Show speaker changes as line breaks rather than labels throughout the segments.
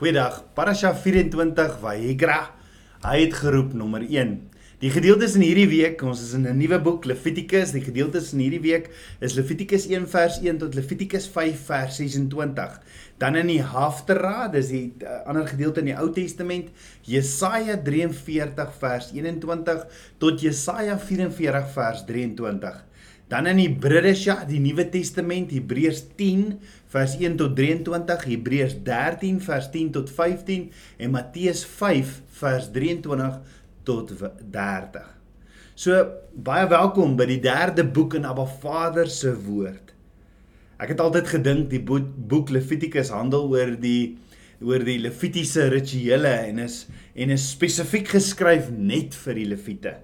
Goeiedag. Parasha 24 Vayikra. Hy het geroep nommer 1. Die gedeeltes in hierdie week, ons is in 'n nuwe boek Levitikus. Die gedeeltes in hierdie week is Levitikus 1 vers 1 tot Levitikus 5 vers 26. Dan in die Haftara, dis die uh, ander gedeelte in die Ou Testament, Jesaja 43 vers 21 tot Jesaja 44 vers 23. Dan in Hebreërs, die Nuwe Testament, Hebreërs 10 vers 1 tot 23, Hebreërs 13 vers 10 tot 15 en Matteus 5 vers 23 tot 30. So baie welkom by die derde boek in Abba Vader se woord. Ek het altyd gedink die boek Levitikus handel oor die oor die Levitiese rituele en is en is spesifiek geskryf net vir die Lewiete.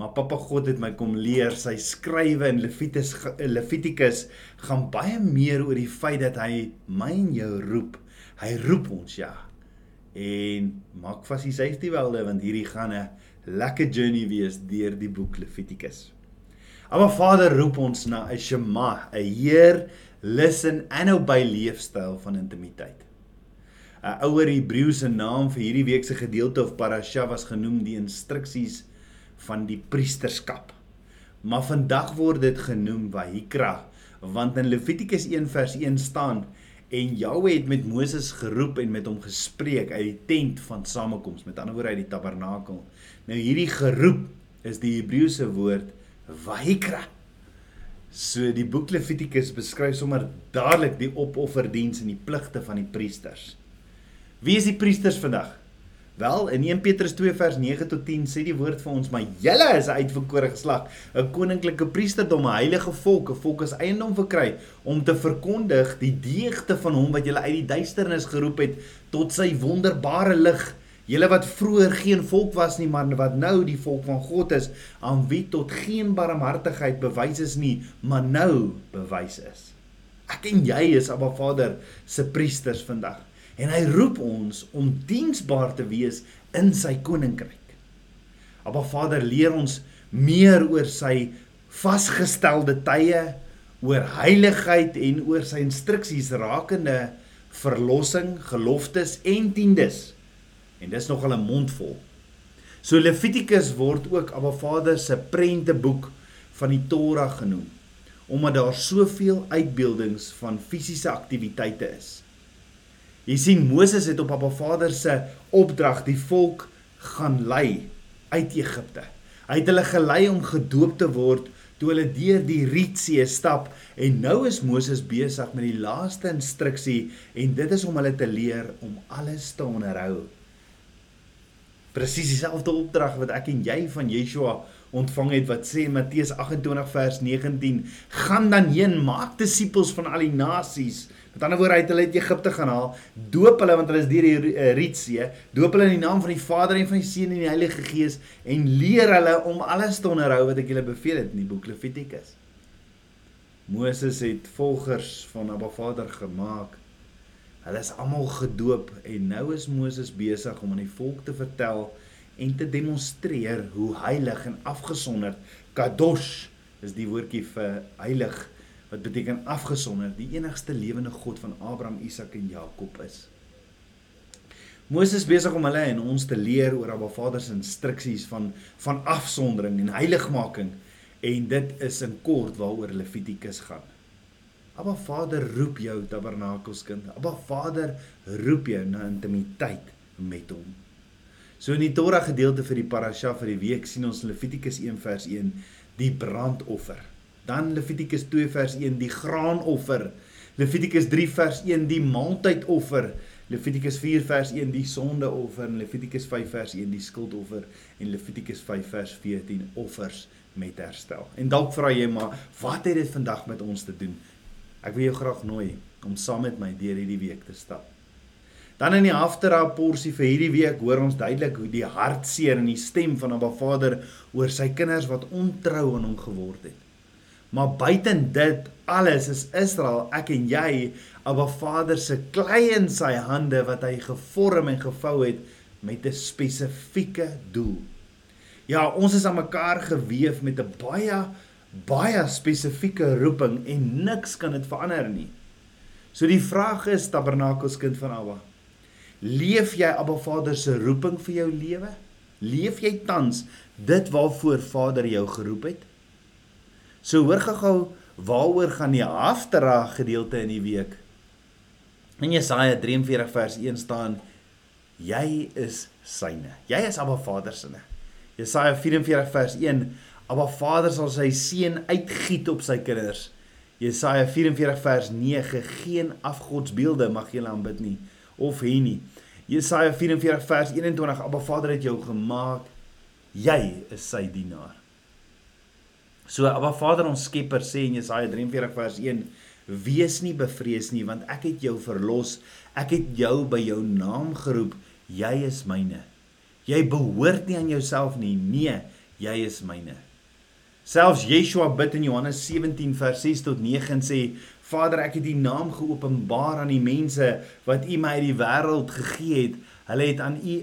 Maar Papa God het my kom leer sy skrywe in Levitikus Levitikus gaan baie meer oor die feit dat hy my en jou roep. Hy roep ons ja. En maak vas die safety welde want hierdie gaan 'n lekker journey wees deur die boek Levitikus. Maar Vader roep ons na 'n shema, 'n heer listen and obey leefstyl van intimiteit. 'n Ouer Hebreëse naam vir hierdie week se gedeelte of parasha was genoem die instruksies van die priesterskap. Maar vandag word dit genoem Vayikra, want in Levitikus 1 vers 1 staan en Jahwe het met Moses geroep en met hom gespreek uit die tent van samekoms, met ander woorde uit die tabernakel. Nou hierdie geroep is die Hebreëse woord Vayikra. So die boek Levitikus beskryf sommer dadelik die opofferdiens en die pligte van die priesters. Wie is die priesters vandag? Wel, in 1 Petrus 2 vers 9 tot 10 sê die woord vir ons, maar julle is 'n uitverkore geslag, 'n koninklike priesterdom, 'n heilige volk, 'n volk as eiendom verkry om te verkondig die deugde van hom wat julle uit die duisternis geroep het tot sy wonderbare lig. Julle wat vroeër geen volk was nie, maar wat nou die volk van God is, aan wie tot geen barmhartigheid bewys is nie, maar nou bewys is. Ek en jy is Abba Vader se priesters vandag en hy roep ons om diensbaar te wees in sy koninkryk. Abba Vader leer ons meer oor sy vasgestelde tye, oor heiligheid en oor sy instruksies rakende verlossing, geloftes en tiendes. En dis nog al 'n mond vol. So Levitikus word ook Abba Vader se prenteboek van die Torah genoem omdat daar soveel uitbeeldings van fisiese aktiwiteite is. Jy sien Moses het op Papa Vader se opdrag die volk gaan lei uit Egipte. Hy het hulle gelei om gedoop te word toe hulle deur die Rietsee stap en nou is Moses besig met die laaste instruksie en dit is om hulle te leer om alles te onderhou. Presies dieselfde opdrag wat ek en jy van Yeshua ontvang het wat sê Matteus 28 vers 19 gaan dan heen maak disippels van al die nasies Met ander woorde, hy het hulle uit Egipte gaan haal, doop hulle want hulle is deur die uh, Rietsee, doop hulle in die naam van die Vader en van die Seun en die Heilige Gees en leer hulle om alles te onderhou wat ek julle beveel het in die boek Levitikus. Moses het volgers van Abba Vader gemaak. Hulle is almal gedoop en nou is Moses besig om aan die volk te vertel en te demonstreer hoe heilig en afgesonderd kadosh is die woordjie vir heilig wat beteken afgesonder, die enigste lewende God van Abraham, Isak en Jakob is. Moses besig om hulle en ons te leer oor Abba Vader se instruksies van van afsondering en heiligmaking en dit is in kort waaroor Levitikus gaan. Abba Vader roep jou tabernakelskind. Abba Vader roep jou na intimiteit met hom. So in die Torah gedeelte vir die parasha vir die week sien ons Levitikus 1 vers 1 die brandoffer. Dan Levitikus 2 vers 1 die graanoffer. Levitikus 3 vers 1 die maaltydoffer. Levitikus 4 vers 1 die sondeoffer en Levitikus 5 vers 1 die skuldoffer en Levitikus 5 vers 14 offers met herstel. En dalk vra jy maar wat het dit vandag met ons te doen? Ek wil jou graag nooi om saam met my deur hierdie week te stap. Dan in die aftera porsie vir hierdie week hoor ons duidelik hoe die hartseer en die stem van 'n Vader oor sy kinders wat ontrou aan hom geword het. Maar buiten dit alles is Israel, ek en jy, Abba Vader se klei in sy hande wat hy gevorm en gevou het met 'n spesifieke doel. Ja, ons is aan mekaar gewewe met 'n baie baie spesifieke roeping en niks kan dit verander nie. So die vraag is tabernakelskind van Abba. Leef jy Abba Vader se roeping vir jou lewe? Leef jy tans dit waarvoor Vader jou geroep het? So hoor gou waaroor gaan die haftara gedeelte in die week. In Jesaja 43 vers 1 staan jy is syne. Jy is Abba Vader se. Jesaja 44 vers 1 Abba Vader sal sy seën uitgiet op sy kinders. Jesaja 44 vers 9 geen afgodsbeelde mag jy aanbid nie of hê nie. Jesaja 44 vers 21 Abba Vader het jou gemaak. Jy is sy dienaar. So Abba Vader ons Skepper sê in Jesaja 43 vers 1 wees nie bevrees nie want ek het jou verlos. Ek het jou by jou naam geroep. Jy is myne. Jy behoort nie aan jouself nie. Nee, jy is myne. Selfs Yeshua bid in Johannes 17 vers 6 tot 9 en sê Vader ek het u naam geopenbaar aan die mense wat u my uit die wêreld gegee het hulle het aan u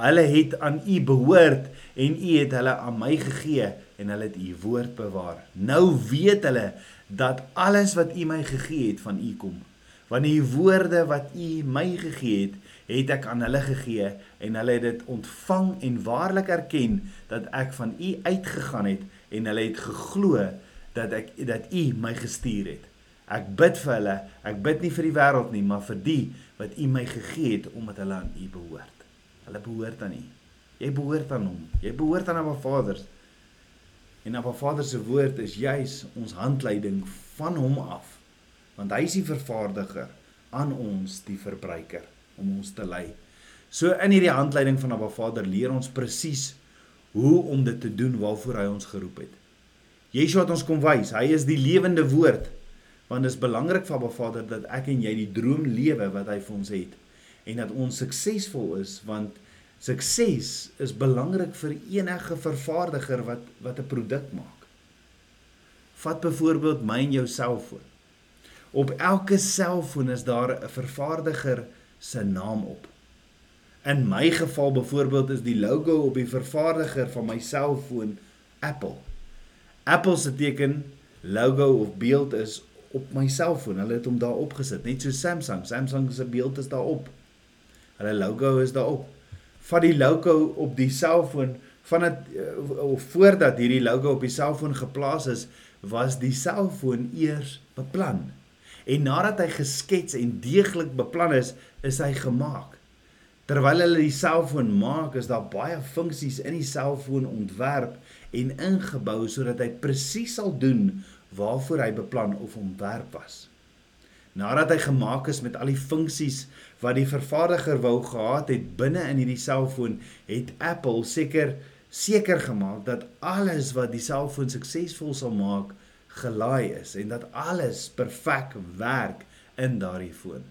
hulle het aan u behoort en u het hulle aan my gegee en hulle het u woord bewaar nou weet hulle dat alles wat u my gegee het van u kom want die woorde wat u my gegee het het ek aan hulle gegee en hulle het dit ontvang en waarlik erken dat ek van u uitgegaan het en hulle het geglo dat ek dat U my gestuur het. Ek bid vir hulle, ek bid nie vir die wêreld nie, maar vir die wat U my gegee het omdat hulle aan U behoort. Hulle behoort aan U. Jy behoort aan hom. Jy behoort aan Abba Vader. En Abba Vader se woord is juis ons handleiding van hom af. Want hy is die vervaardiger aan ons die verbruiker om ons te lei. So in hierdie handleiding van Abba Vader leer ons presies hoe om dit te doen waarvoor hy ons geroep het. Yeshua het ons kom wys, hy is die lewende woord. Want dit is belangrik vir Abba Vader dat ek en jy die droom lewe wat hy vir ons het en dat ons suksesvol is want sukses is belangrik vir enige vervaardiger wat wat 'n produk maak. Vat byvoorbeeld my en jou selfoon. Op elke selfoon is daar 'n vervaardiger se naam op. In my geval byvoorbeeld is die logo op die vervaardiger van my selfoon Apple. Apple se teken, logo of beeld is op my selfoon. Hulle het hom daar opgesit, net so Samsung. Samsung se beeld is daarop. Hulle logo is daarop. Vat die logo op die selfoon van dit eh, of voordat hierdie logo op die selfoon geplaas is, was die selfoon eers beplan. En nadat hy geskets en deeglik beplan is, is hy gemaak. Terwyl hulle die selfoon maak, is daar baie funksies in die selfoon ontwerp en ingebou sodat hy presies sal doen waarvoor hy beplan of ontwerp was. Nadat hy gemaak is met al die funksies wat die vervaardiger wou gehad het binne in hierdie selfoon, het Apple seker seker gemaak dat alles wat die selfoon suksesvol sal maak, gelaai is en dat alles perfek werk in daardie foon.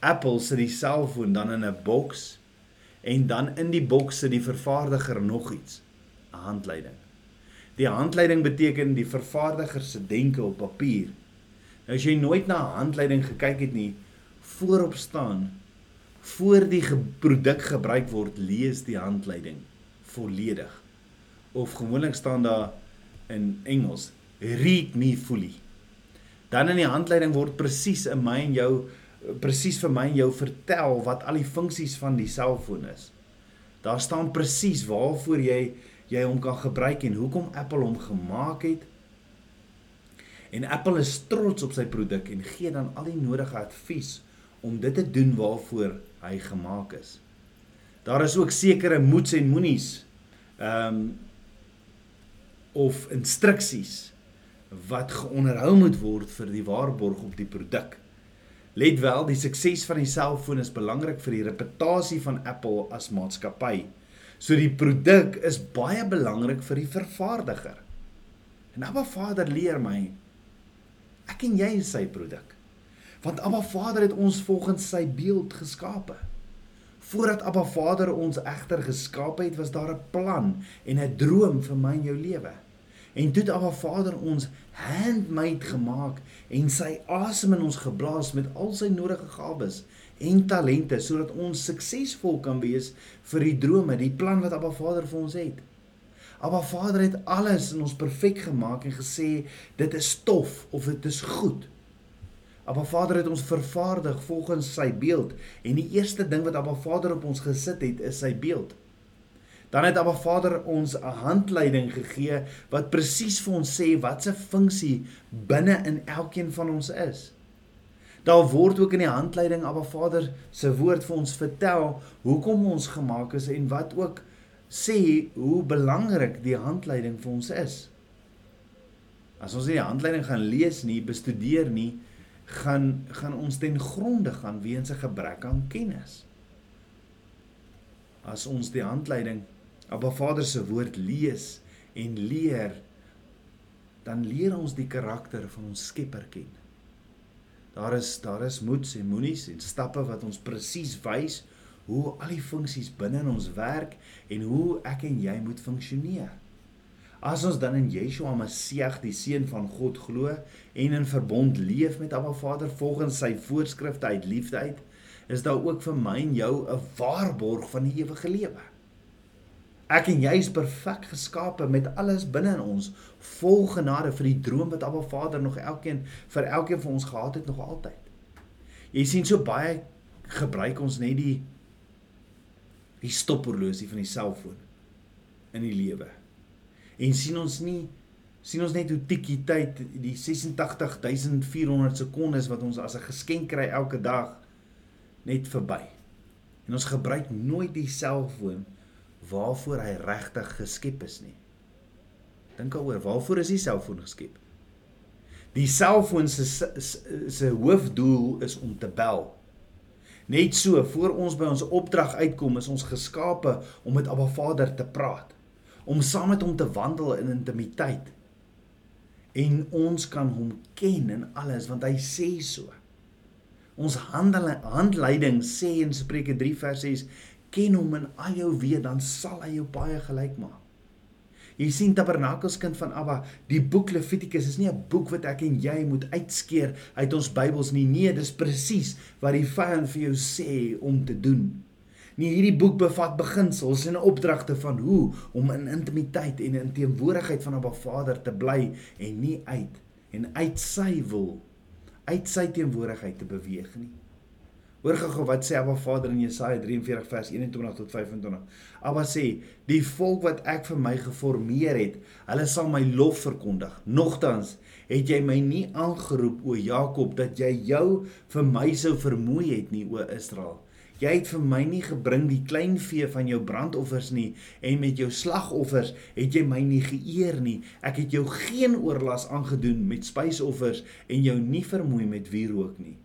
Apple sit die selfoon dan in 'n boks en dan in die boks sit die vervaardiger nog iets, 'n handleiding. Die handleiding beteken die vervaardiger se denke op papier. As jy nooit na handleiding gekyk het nie, voorop staan voor die ge produk gebruik word, lees die handleiding volledig. Of gewoonlik staan daar in Engels, read me fully. Dan in die handleiding word presies in my en jou presies vir my en jou vertel wat al die funksies van die selfoon is. Daar staan presies waarvoor jy jy hom kan gebruik en hoekom Apple hom gemaak het. En Apple is trots op sy produk en gee dan al die nodige advies om dit te doen waarvoor hy gemaak is. Daar is ook sekere moets en moenies ehm um, of instruksies wat geonderhou moet word vir die waarborg op die produk. Let wel, die sukses van die selfoon is belangrik vir die reputasie van Apple as maatskappy. So die produk is baie belangrik vir die vervaardiger. En Abba Vader leer my ek en jy is sy produk. Want Abba Vader het ons volgens sy beeld geskape. Voordat Abba Vader ons egter geskaap het, was daar 'n plan en 'n droom vir my en jou lewe. En toe het Abba Vader ons handmade gemaak en sy asem in ons geblaas met al sy nodige gawes en talente sodat ons suksesvol kan wees vir die drome, die plan wat Abba Vader vir ons het. Abba Vader het alles in ons perfek gemaak en gesê dit is stof of dit is goed. Abba Vader het ons vervaardig volgens sy beeld en die eerste ding wat Abba Vader op ons gesit het is sy beeld. Dan het Abba Vader ons 'n handleiding gegee wat presies vir ons sê wat se funksie binne in elkeen van ons is. Daar word ook in die handleiding Abba Vader se woord vir ons vertel hoekom ons gemaak is en wat ook sê hoe belangrik die handleiding vir ons is. As ons die handleiding gaan lees nie, bestudeer nie, gaan gaan ons ten gronde gaan weens 'n gebrek aan kennis. As ons die handleiding Abba Vader se woord lees en leer, dan leer ons die karakter van ons Skepper ken. Daar is daar is moeds en moenies en stappe wat ons presies wys hoe al die funksies binne in ons werk en hoe ek en jy moet funksioneer. As ons dan in Yeshua Messie, die seun van God glo en in verbond leef met Abba Vader volgens sy voorskrifte uit liefde uit, is daar ook vir my en jou 'n waarborg van die ewige lewe. Ek en jy is perfek geskape met alles binne in ons, vol genade vir die droom wat Abba Vader nog elkeen vir elkeen van ons gehad het nog altyd. Jy sien so baie gebruik ons net die die stophorlosie van die selfoon in die lewe. En sien ons nie sien ons net hoe tikkie tyd die 86400 sekondes wat ons as 'n geskenk kry elke dag net verby. En ons gebruik nooit die selfoon waarvoor hy regtig geskep is nie. Dink daaroor, waarvoor is die selfoon geskep? Die selfoon se se hoofdoel is om te bel. Net so, voor ons by ons opdrag uitkom, is ons geskape om met Abba Vader te praat, om saam met hom te wandel in intimiteit. En ons kan hom ken in alles want hy sê so. Ons handel handleiding sê in Spreuke 3 vers 6 ken hom in al jou weë dan sal hy jou baie gelyk maak. Jy sien Tabernakelskind van Abba, die boek Levitikus is nie 'n boek wat ek en jy moet uitskeer uit ons Bybels nie. Nee, dis presies wat die vyand vir jou sê om te doen. Nee, hierdie boek bevat beginsels en opdragte van hoe om in intimiteit en in teenwoordigheid van Abba Vader te bly en nie uit en uit sy wil uit sy teenwoordigheid te beweeg nie. Hoor gou wat sê Abba Vader in Jesaja 43 vers 21 tot 25. Abba sê: "Die volk wat ek vir my geformeer het, hulle sal my lof verkondig. Nogtans het jy my nie aangeroep o Jakob dat jy jou vir my sou vermoei het nie o Israel. Jy het vir my nie gebring die klein vee van jou brandoffers nie en met jou slagoffers het jy my nie geëer nie. Ek het jou geen oorlas aangedoen met spysoffers en jou nie vermoei met wierook nie."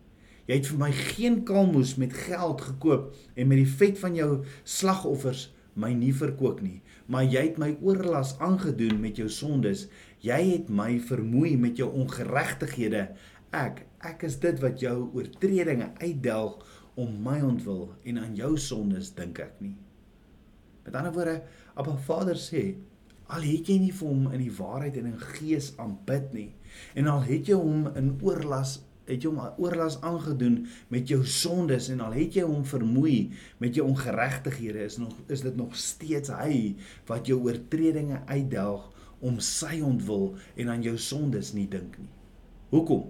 Jy het vir my geen kalmoes met geld gekoop en met die vet van jou slagoffers my nie verkoop nie, maar jy het my oorlas aangedoen met jou sondes. Jy het my vermoei met jou ongeregtighede. Ek, ek is dit wat jou oortredinge uitdelg om my ontwil en aan jou sondes dink ek nie. Met ander woorde, Abba Vader sê, al het jy nie vir hom in die waarheid en in gees aanbid nie en al het jy hom in oorlas het jy hom oorlas aangedoen met jou sondes en al het jy hom vermoei met jou ongeregtighede is nog is dit nog steeds hy wat jou oortredinge uitdelg om sy ontwil en aan jou sondes nie dink nie. Hoekom?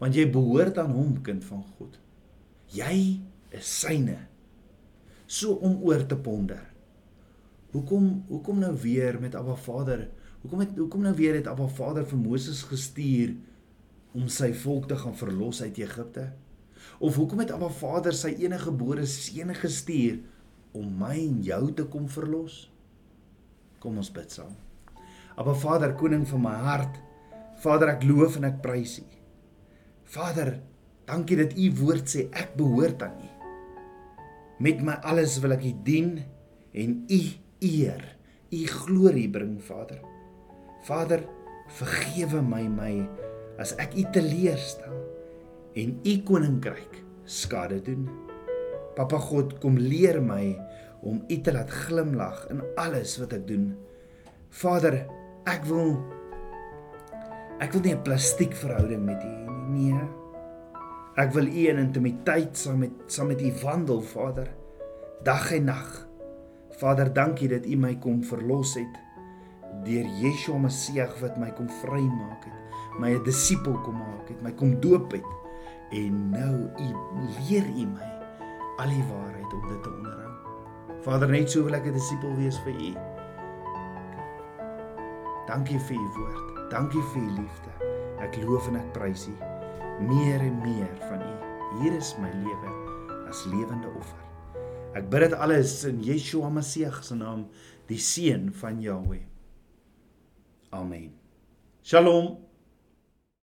Want jy behoort aan hom kind van God. Jy is syne. So om oor te ponder. Hoekom hoekom nou weer met Abba Vader? Hoekom het hoekom nou weer het Abba Vader vir Moses gestuur? Om sy volk te gaan verlos uit Egipte? Of hoekom het Abba Vader sy enige gebore seun gestuur om my en jou te kom verlos? Kom ons bid saam. Abba Vader, koning van my hart, Vader, ek loof en ek prys U. Vader, dankie dat U woord sê ek behoort aan U. Met my alles wil ek U dien en U eer, U glorie bring, Vader. Vader, vergewe my my as ek u teleurstel en u koninkryk skade doen. Papa God, kom leer my om u te laat glimlag in alles wat ek doen. Vader, ek wil ek wil nie 'n plastiek verhouding met u nie. Nee. Ek wil u in intimiteit saam met saam met u wandel, Vader, dag en nag. Vader, dankie dat u my kom verlos het deur Yeshua Messie wat my kom vrymaak het my 'n disipel kom maak het, my kom doop het en nou u leer u my al die waarheid om dit te onderhou. Vader, net so wil ek 'n disipel wees vir u. Dankie vir u woord. Dankie vir u liefde. Ek loof en ek prys u meer en meer van u. Hier is my lewe as lewende offer. Ek bid dit alles in Yeshua Messie se naam, die seun van Jahweh. Amen. Shalom.